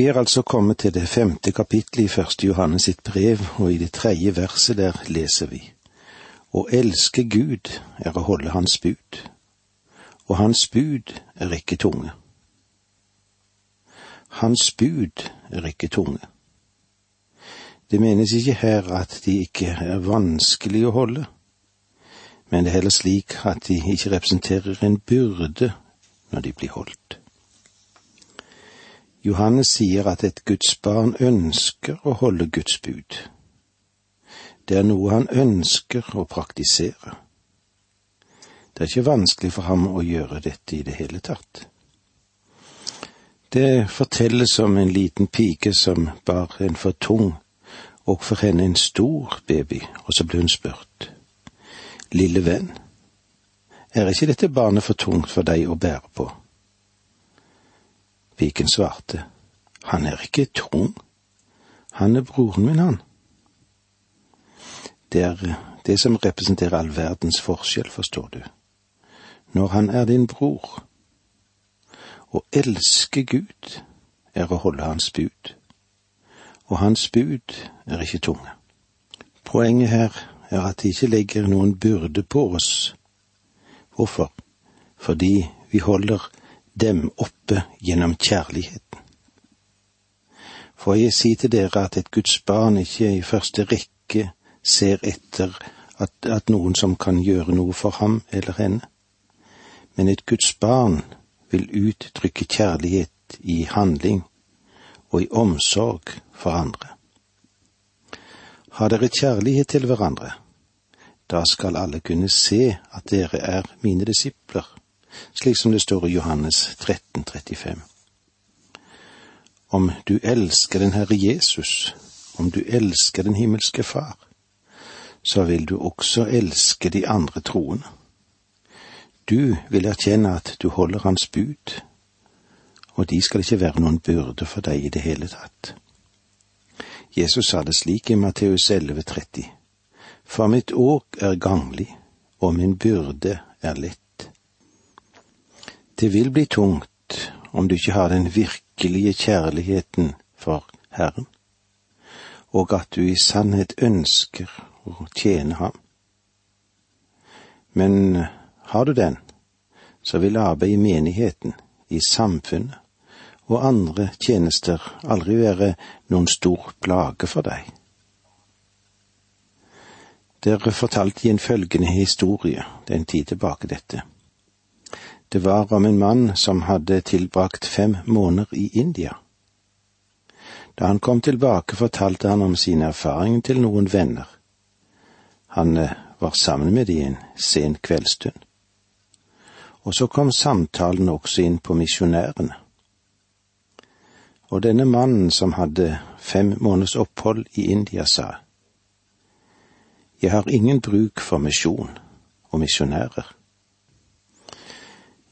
Vi er altså kommet til det femte kapittelet i første Johannes sitt brev, og i det tredje verset der leser vi. Å elske Gud er å holde Hans bud, og Hans bud er ikke tunge. Hans bud er ikke tunge. Det menes ikke her at de ikke er vanskelig å holde, men det er heller slik at de ikke representerer en byrde når de blir holdt. Johannes sier at et Guds barn ønsker å holde Guds bud. Det er noe han ønsker å praktisere. Det er ikke vanskelig for ham å gjøre dette i det hele tatt. Det fortelles om en liten pike som bar en for tung og for henne en stor baby, og så ble hun spurt. Lille venn, er ikke dette barnet for tungt for deg å bære på? Piken svarte, Han er ikke tung, han er broren min, han. Det er det som representerer all verdens forskjell, forstår du. Når han er din bror. Å elske Gud er å holde Hans bud, og Hans bud er ikke tunge. Poenget her er at det ikke legger noen byrde på oss. Hvorfor? Fordi vi holder dem oppe gjennom kjærligheten. For jeg sier til dere at et Guds barn ikke i første rekke ser etter at, at noen som kan gjøre noe for ham eller henne, men et Guds barn vil uttrykke kjærlighet i handling og i omsorg for andre. Har dere kjærlighet til hverandre, da skal alle kunne se at dere er mine disipler slik som det står i Johannes 13, 35. Om du elsker den Herre Jesus, om du elsker den himmelske Far, så vil du også elske de andre troende. Du vil erkjenne at du holder Hans bud, og de skal ikke være noen byrde for deg i det hele tatt. Jesus sa det slik i Matteus 11, 30. For mitt åk er ganglig, og min byrde er lett. Det vil bli tungt om du ikke har den virkelige kjærligheten for Herren, og at du i sannhet ønsker å tjene Ham. Men har du den, så vil arbeid i menigheten, i samfunnet og andre tjenester aldri være noen stor plage for deg. Dere fortalte i en følgende historie, det er en tid tilbake dette. Det var om en mann som hadde tilbrakt fem måneder i India. Da han kom tilbake, fortalte han om sine erfaringer til noen venner. Han eh, var sammen med de en sen kveldsstund. Og så kom samtalen også inn på misjonærene. Og denne mannen som hadde fem måneders opphold i India, sa, Jeg har ingen bruk for misjon og misjonærer.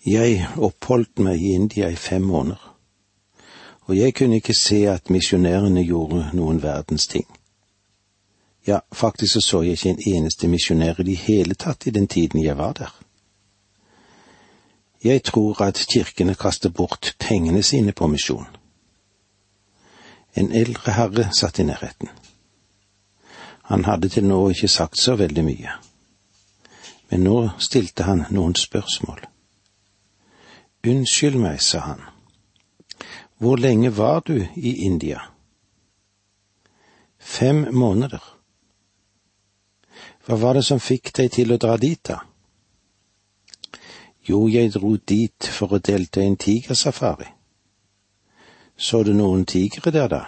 Jeg oppholdt meg i India i fem måneder, og jeg kunne ikke se at misjonærene gjorde noen verdens ting. Ja, faktisk så så jeg ikke en eneste misjonær i det hele tatt i den tiden jeg var der. Jeg tror at kirkene kaster bort pengene sine på misjon. En eldre herre satt i nærheten. Han hadde til nå ikke sagt så veldig mye, men nå stilte han noen spørsmål. Unnskyld meg, sa han. Hvor lenge var du i India? Fem måneder. Hva var det som fikk deg til å dra dit, da? Jo, jeg dro dit for å delta i en tigersafari. Så du noen tigre der, da?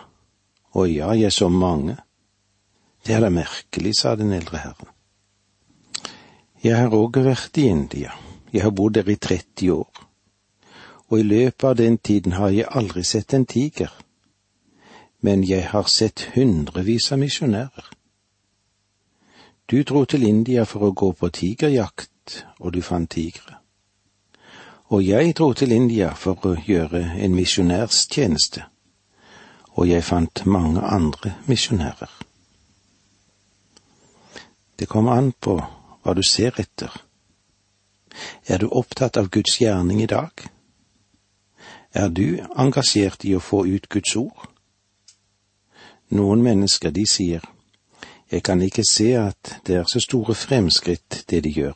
Å ja, jeg så mange. Det er da merkelig, sa den eldre herren. Jeg har òg vært i India. Jeg har bodd der i 30 år og i løpet av den tiden har jeg aldri sett en tiger, men jeg har sett hundrevis av misjonærer. Du dro til India for å gå på tigerjakt, og du fant tigre. Og jeg dro til India for å gjøre en misjonærstjeneste, og jeg fant mange andre misjonærer. Det kommer an på hva du ser etter. Er du opptatt av Guds gjerning i dag? Er du engasjert i å få ut Guds ord? Noen mennesker, de sier, jeg kan ikke se at det er så store fremskritt, det de gjør.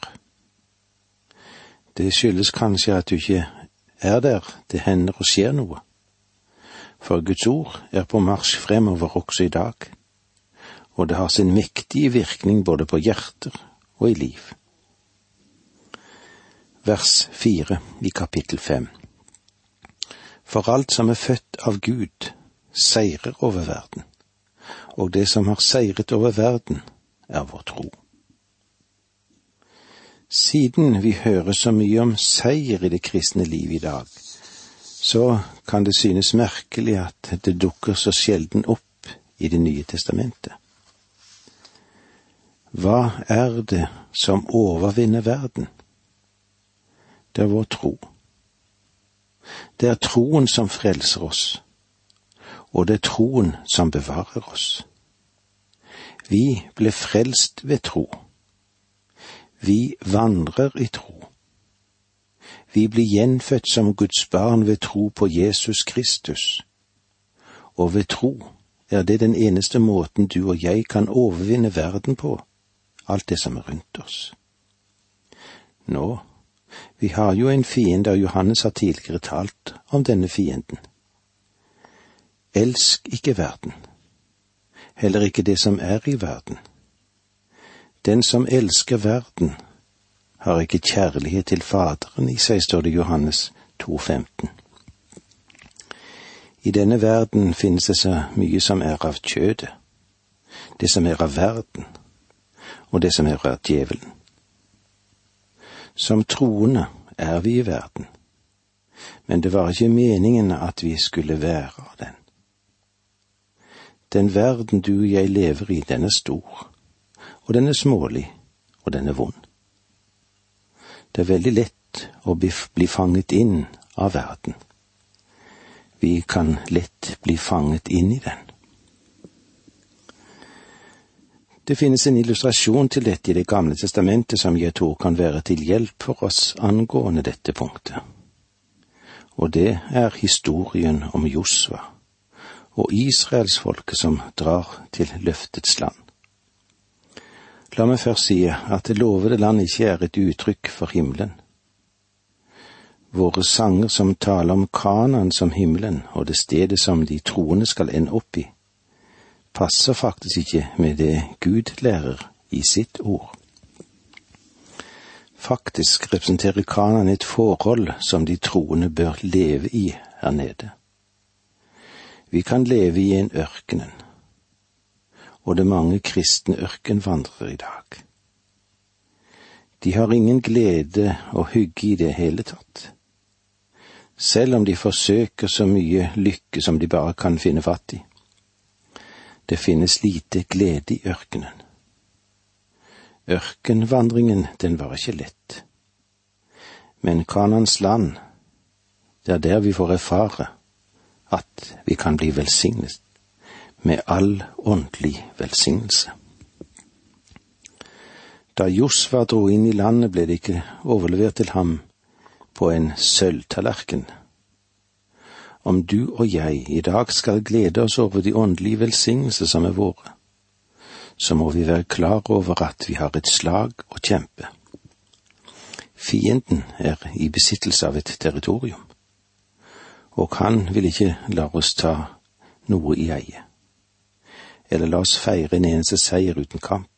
Det skyldes kanskje at du ikke er der det hender og skjer noe. For Guds ord er på marsj fremover også i dag, og det har sin mektige virkning både på hjerter og i liv. Vers fire i kapittel fem. For alt som er født av Gud, seirer over verden, og det som har seiret over verden, er vår tro. Siden vi hører så mye om seier i det kristne liv i dag, så kan det synes merkelig at det dukker så sjelden opp i Det nye testamentet. Hva er det som overvinner verden? Det er vår tro. Det er troen som frelser oss, og det er troen som bevarer oss. Vi ble frelst ved tro. Vi vandrer i tro. Vi blir gjenfødt som Guds barn ved tro på Jesus Kristus. Og ved tro er det den eneste måten du og jeg kan overvinne verden på, alt det som er rundt oss. Nå, vi har jo en fiende, og Johannes har tidligere talt om denne fienden. Elsk ikke verden, heller ikke det som er i verden. Den som elsker verden, har ikke kjærlighet til Faderen i seg, står det i Johannes 2,15. I denne verden finnes det så mye som er av kjødet, det som er av verden, og det som er av djevelen. Som troende er vi i verden, men det var ikke meningen at vi skulle være den. Den verden du og jeg lever i, den er stor og den er smålig, og den er vond. Det er veldig lett å bli fanget inn av verden. Vi kan lett bli fanget inn i den. Det finnes en illustrasjon til dette i Det gamle testamentet som jeg tror kan være til hjelp for oss angående dette punktet. Og det er historien om Josva og israelsfolket som drar til løftets land. La meg først si at det lovede land ikke er et uttrykk for himmelen. Våre sanger som taler om Kanan som himmelen og det stedet som de troende skal ende opp i, passer faktisk ikke med det Gud lærer i sitt ord. Faktisk representerer Kanan et forhold som de troende bør leve i her nede. Vi kan leve i en ørkenen, og det mange kristne ørkenvandrere i dag. De har ingen glede og hygge i det hele tatt. Selv om de forsøker så mye lykke som de bare kan finne fatt i. Det finnes lite glede i ørkenen. Ørkenvandringen, den var ikke lett. Men Kanans land, det er der vi får erfare at vi kan bli velsignet med all åndelig velsignelse. Da Josva dro inn i landet, ble det ikke overlevert til ham på en sølvtallerken. Om du og jeg i dag skal glede oss over de åndelige velsignelser som er våre, så må vi være klar over at vi har et slag å kjempe. Fienden er i besittelse av et territorium, og han vil ikke la oss ta noe i eie eller la oss feire en eneste seier uten kamp.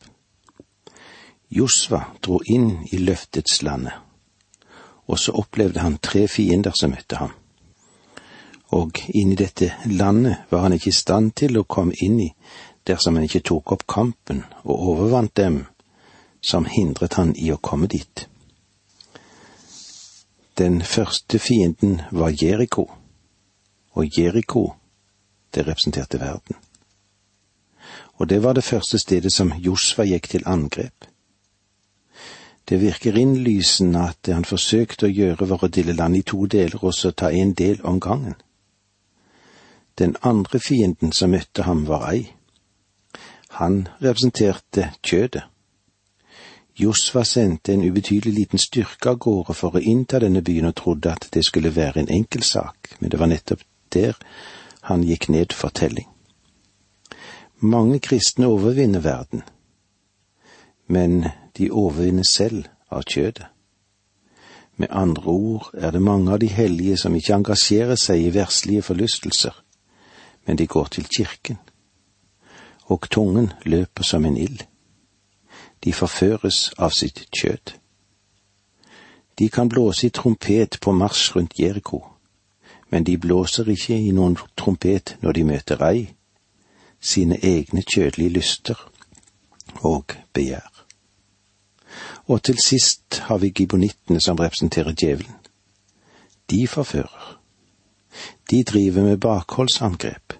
Josva dro inn i løftets landet, og så opplevde han tre fiender som møtte ham. Og inn i dette landet var han ikke i stand til å komme inn i dersom han ikke tok opp kampen og overvant dem som hindret han i å komme dit. Den første fienden var Jeriko, og Jeriko, det representerte verden og det var det første stedet som Josfa gikk til angrep. Det virker innlysende at det han forsøkte å gjøre var å dille land i to deler og så ta en del om gangen. Den andre fienden som møtte ham, var ei. Han representerte kjødet. Josva sendte en ubetydelig liten styrke av gårde for å innta denne byen og trodde at det skulle være en enkel sak, men det var nettopp der han gikk ned for telling. Mange kristne overvinner verden, men de overvinner selv av kjødet. Med andre ord er det mange av de hellige som ikke engasjerer seg i verslige forlystelser, men de går til kirken, og tungen løper som en ild. De forføres av sitt kjød. De kan blåse i trompet på marsj rundt Jeriko, men de blåser ikke i noen trompet når de møter ei, sine egne kjødelige lyster og begjær. Og til sist har vi gibonittene som representerer djevelen. De forfører. De driver med bakholdsangrep.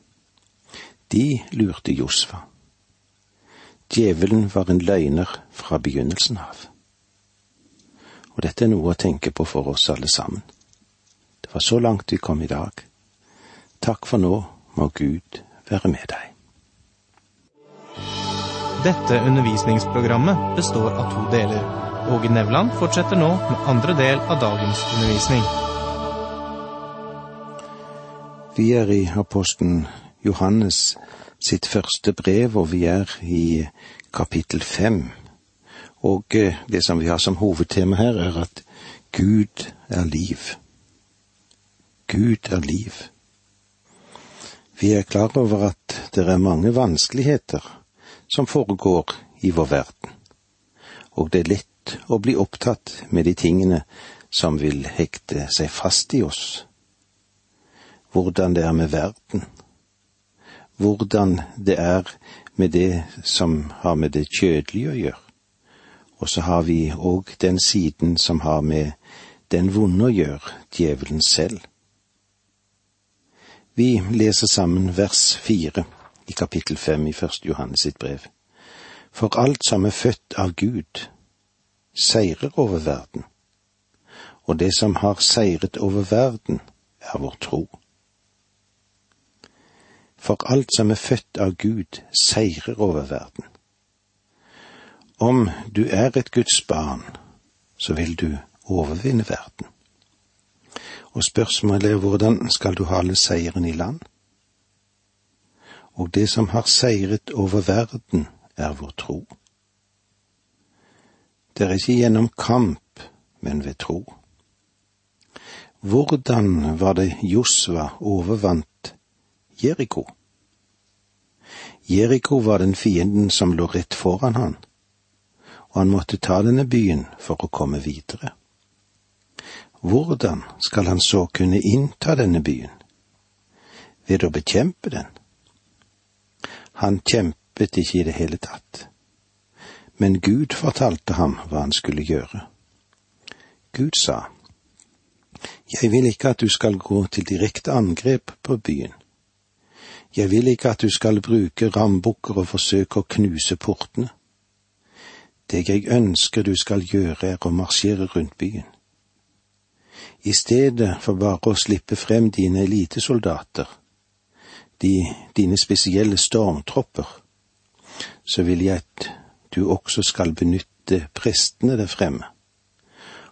De lurte Josfa. Djevelen var en løgner fra begynnelsen av. Og dette er noe å tenke på for oss alle sammen. Det var så langt vi kom i dag. Takk for nå, må Gud være med deg. Dette undervisningsprogrammet består av to deler. Åge Nevland fortsetter nå med andre del av dagens undervisning. Vi er i apostelen Johannes sitt første brev, og vi er i kapittel fem. Og eh, det som vi har som hovedtema her, er at Gud er liv. Gud er liv. Vi er klar over at det er mange vanskeligheter som foregår i vår verden, og det er lett å bli opptatt med de tingene som vil hekte seg fast i oss. Hvordan det er med verden, hvordan det er med det som har med det kjødelige å gjøre. Og så har vi òg den siden som har med den vonde å gjøre, djevelen selv. Vi leser sammen vers fire i kapittel fem i første Johannes sitt brev. For alt som er født av Gud, seirer over verden, og det som har seiret over verden, er vår tro. For alt som er født av Gud, seirer over verden. Om du er et Guds barn, så vil du overvinne verden. Og spørsmålet er hvordan skal du hale seieren i land? og det som har seiret over verden, er vår tro. Det er ikke gjennom kamp, men ved tro. Hvordan var det Josva overvant Jeriko? Jeriko var den fienden som lå rett foran han, og han måtte ta denne byen for å komme videre. Hvordan skal han så kunne innta denne byen? Ved å bekjempe den? Han kjempet ikke i det hele tatt. Men Gud fortalte ham hva han skulle gjøre. Gud sa, Jeg vil ikke at du skal gå til direkte angrep på byen. Jeg vil ikke at du skal bruke rambukker og forsøke å knuse portene. Det jeg ønsker du skal gjøre, er å marsjere rundt byen. I stedet for bare å slippe frem dine elitesoldater, de, dine spesielle stormtropper, så vil jeg at du også skal benytte prestene der fremme,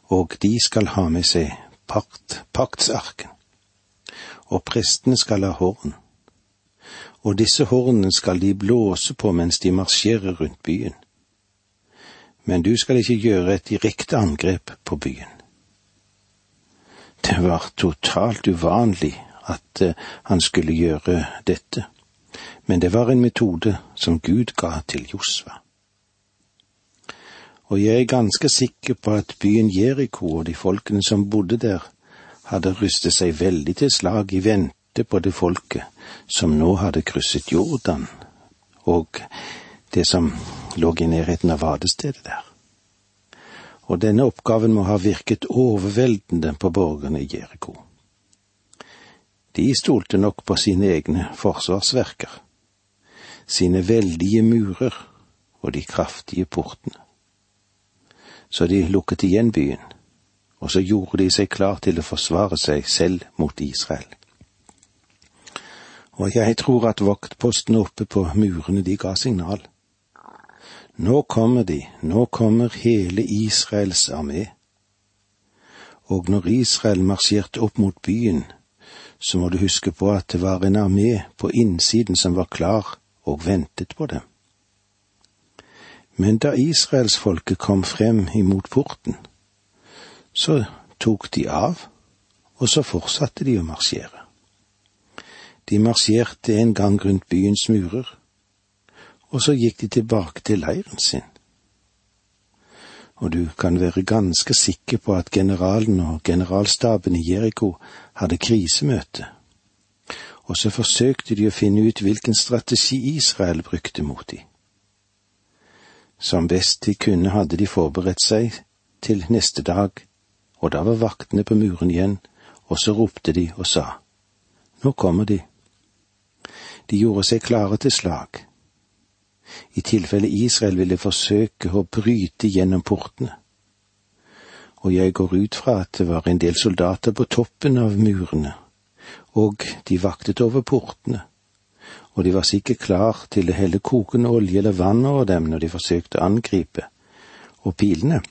og de skal ha med seg pakt, paktsarken, og prestene skal ha horn, og disse hornene skal de blåse på mens de marsjerer rundt byen. Men du skal ikke gjøre et direkte angrep på byen. Det var totalt uvanlig at eh, han skulle gjøre dette, men det var en metode som Gud ga til Josva. Og jeg er ganske sikker på at byen Jeriko og de folkene som bodde der, hadde rystet seg veldig til slag i vente på det folket som nå hadde krysset Jordan, og det som lå i nærheten av vadestedet der. Og denne oppgaven må ha virket overveldende på borgerne i Jeriko. De stolte nok på sine egne forsvarsverker, sine veldige murer og de kraftige portene. Så de lukket igjen byen, og så gjorde de seg klar til å forsvare seg selv mot Israel. Og jeg tror at vaktpostene oppe på murene de ga signal. Nå kommer de, nå kommer hele Israels armé. Og når Israel marsjerte opp mot byen, så må du huske på at det var en armé på innsiden som var klar og ventet på dem. Men da israelsfolket kom frem imot porten, så tok de av, og så fortsatte de å marsjere. De marsjerte en gang rundt byens murer, og så gikk de tilbake til leiren sin. Og du kan være ganske sikker på at generalen og generalstaben i Jeriko hadde krisemøte, og så forsøkte de å finne ut hvilken strategi Israel brukte mot dem. Som best de kunne hadde de forberedt seg til neste dag, og da var vaktene på muren igjen, og så ropte de og sa, Nå kommer de. De gjorde seg klare til slag. I tilfelle Israel ville forsøke å bryte gjennom portene. Og jeg går ut fra at det var en del soldater på toppen av murene, og de vaktet over portene og de var sikkert klar til å helle kokende olje eller vann over dem når de forsøkte å angripe, og pilene,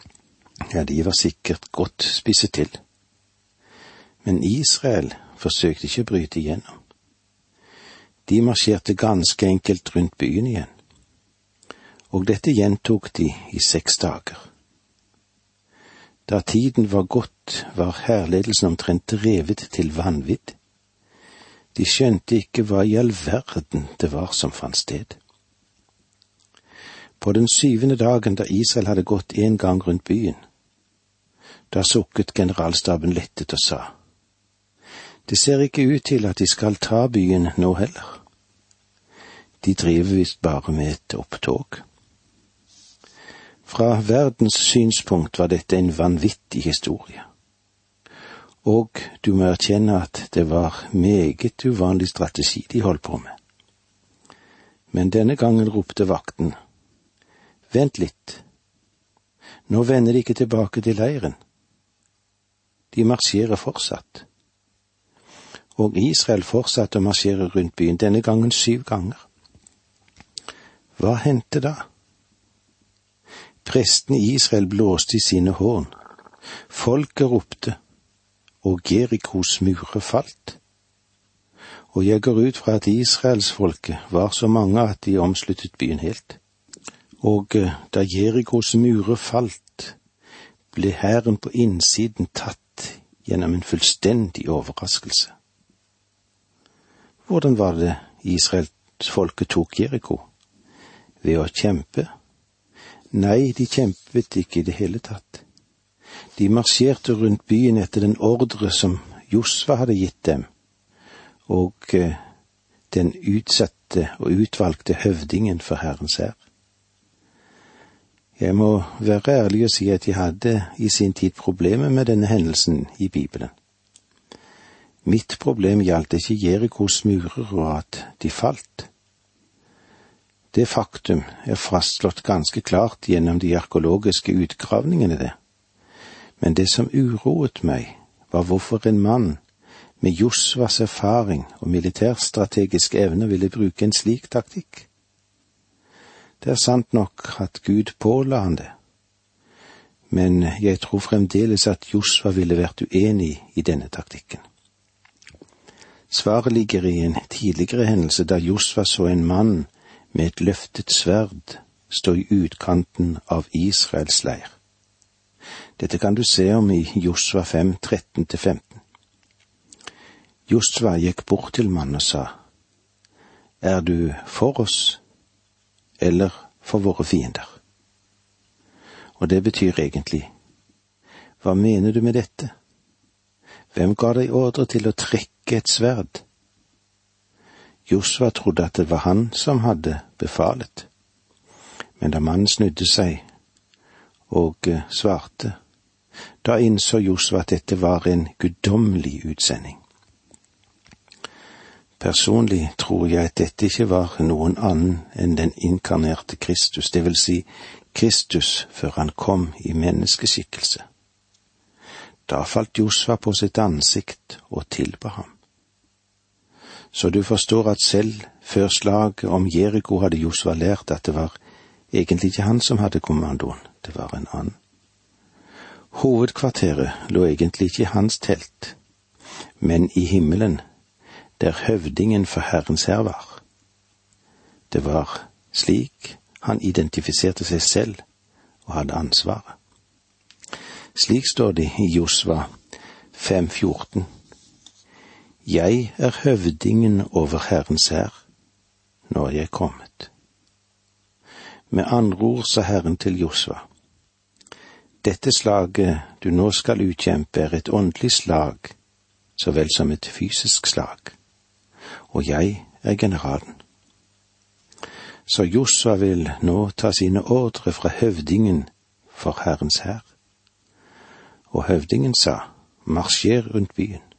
ja, de var sikkert godt spisset til. Men Israel forsøkte ikke å bryte igjennom. De marsjerte ganske enkelt rundt byen igjen, og dette gjentok de i seks dager. Da tiden var gått, var hærledelsen omtrent revet til vanvidd. De skjønte ikke hva i all verden det var som fant sted. På den syvende dagen da Israel hadde gått en gang rundt byen, da sukket generalstaben lettet og sa, Det ser ikke ut til at de skal ta byen nå heller. De driver visst bare med et opptog. Fra verdens synspunkt var dette en vanvittig historie og du må erkjenne at det var meget uvanlig strategi de holdt på med. Men denne gangen ropte vakten, Vent litt, nå vender de ikke tilbake til leiren. De marsjerer fortsatt. Og Israel fortsatte å marsjere rundt byen, denne gangen syv ganger. Hva hendte da? Prestene i Israel blåste i sine horn. Folket ropte, og Jerikos murer falt. Og jeg går ut fra at israelsfolket var så mange at de omsluttet byen helt. Og eh, da Jerikos murer falt, ble hæren på innsiden tatt gjennom en fullstendig overraskelse. Hvordan var det israelsfolket tok Jeriko? Ved å kjempe? Nei, de kjempet ikke i det hele tatt. De marsjerte rundt byen etter den ordre som Josva hadde gitt dem, og eh, den utsatte og utvalgte høvdingen for Herrens hær. Jeg må være ærlig og si at jeg hadde i sin tid problemer med denne hendelsen i Bibelen. Mitt problem gjaldt ikke Jerikos murer og at de falt. Det faktum er fastslått ganske klart gjennom de arkeologiske utgravningene, det men det som uroet meg, var hvorfor en mann med Josvas erfaring og militærstrategiske evner ville bruke en slik taktikk. Det er sant nok at Gud påla han det, men jeg tror fremdeles at Josva ville vært uenig i denne taktikken. Svaret ligger i en tidligere hendelse da Josfa så en mann med et løftet sverd stå i utkanten av Israels leir. Dette kan du se om i Josva 5, 13-15. Josva gikk bort til mannen og sa, Er du for oss eller for våre fiender? Og det betyr egentlig, hva mener du med dette? Hvem ga deg ordre til å trekke et sverd? Josva trodde at det var han som hadde befalet, men da mannen snudde seg og eh, svarte, da innså Josva at dette var en guddommelig utsending. Personlig tror jeg at dette ikke var noen annen enn den inkarnerte Kristus, det vil si Kristus før han kom i menneskeskikkelse. Da falt Josva på sitt ansikt og tilba ham. Så du forstår at selv før slaget om Jeriko hadde Josva lært at det var egentlig ikke han som hadde kommandoen, det var en annen. Hovedkvarteret lå egentlig ikke i hans telt, men i himmelen, der høvdingen for Herrens hær var. Det var slik han identifiserte seg selv og hadde ansvaret. Slik står det i Josva 5,14. Jeg er høvdingen over Herrens hær, nå er jeg kommet. Med andre ord sa Herren til Josva, dette slaget du nå skal utkjempe er et åndelig slag så vel som et fysisk slag, og jeg er generalen. Så Josva vil nå ta sine ordre fra høvdingen for Herrens hær. Og høvdingen sa, marsjer rundt byen.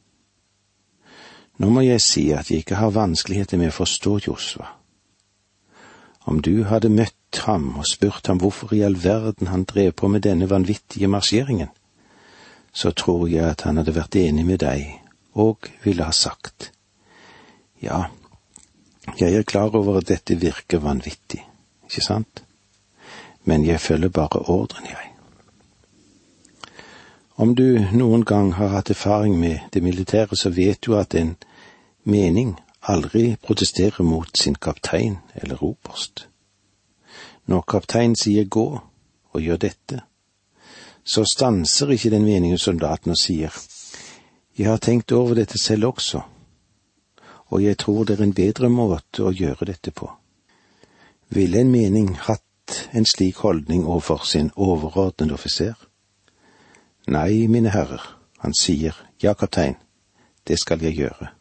Nå må jeg si at jeg ikke har vanskeligheter med å forstå Josva. Om du hadde møtt ham og spurt ham hvorfor i all verden han drev på med denne vanvittige marsjeringen, så tror jeg at han hadde vært enig med deg og ville ha sagt, ja, jeg er klar over at dette virker vanvittig, ikke sant, men jeg følger bare ordren, jeg. Om du noen gang har hatt erfaring med det militære, så vet du at en mening aldri protesterer mot sin kaptein eller oberst. Når kapteinen sier gå og gjør dette, så stanser ikke den meningen soldaten og sier jeg har tenkt over dette selv også, og jeg tror det er en bedre måte å gjøre dette på. Ville en mening hatt en slik holdning overfor sin overordnede offiser? Nei, mine herrer, han sier ja, kaptein, det skal jeg gjøre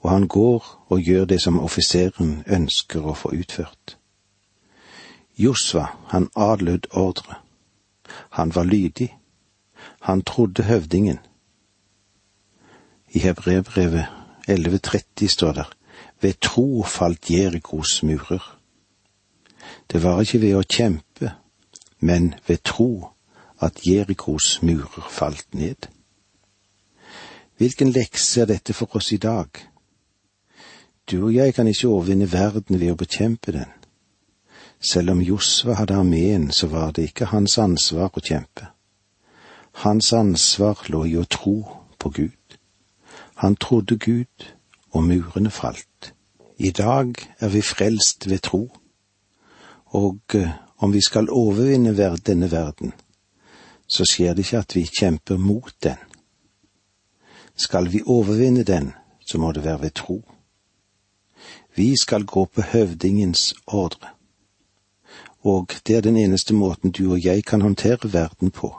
og han går og gjør det som offiseren ønsker å få utført. Josva, han adlød ordre. Han var lydig. Han trodde høvdingen. I Hebrevbrevet 11.30 står der, ved tro falt Jerikos murer. Det var ikke ved å kjempe, men ved tro at Jerikos murer falt ned. Hvilken lekse er dette for oss i dag? Du og jeg kan ikke overvinne verden ved å bekjempe den. Selv om Josva hadde armeen, så var det ikke hans ansvar å kjempe. Hans ansvar lå i å tro på Gud. Han trodde Gud, og murene falt. I dag er vi frelst ved tro, og eh, om vi skal overvinne denne verden, så skjer det ikke at vi kjemper mot den. Skal vi overvinne den, så må det være ved tro. Vi skal gå på høvdingens ordre. Og det er den eneste måten du og jeg kan håndtere verden på.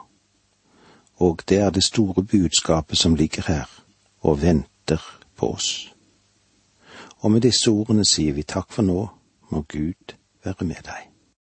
Og det er det store budskapet som ligger her og venter på oss. Og med disse ordene sier vi takk for nå, må Gud være med deg.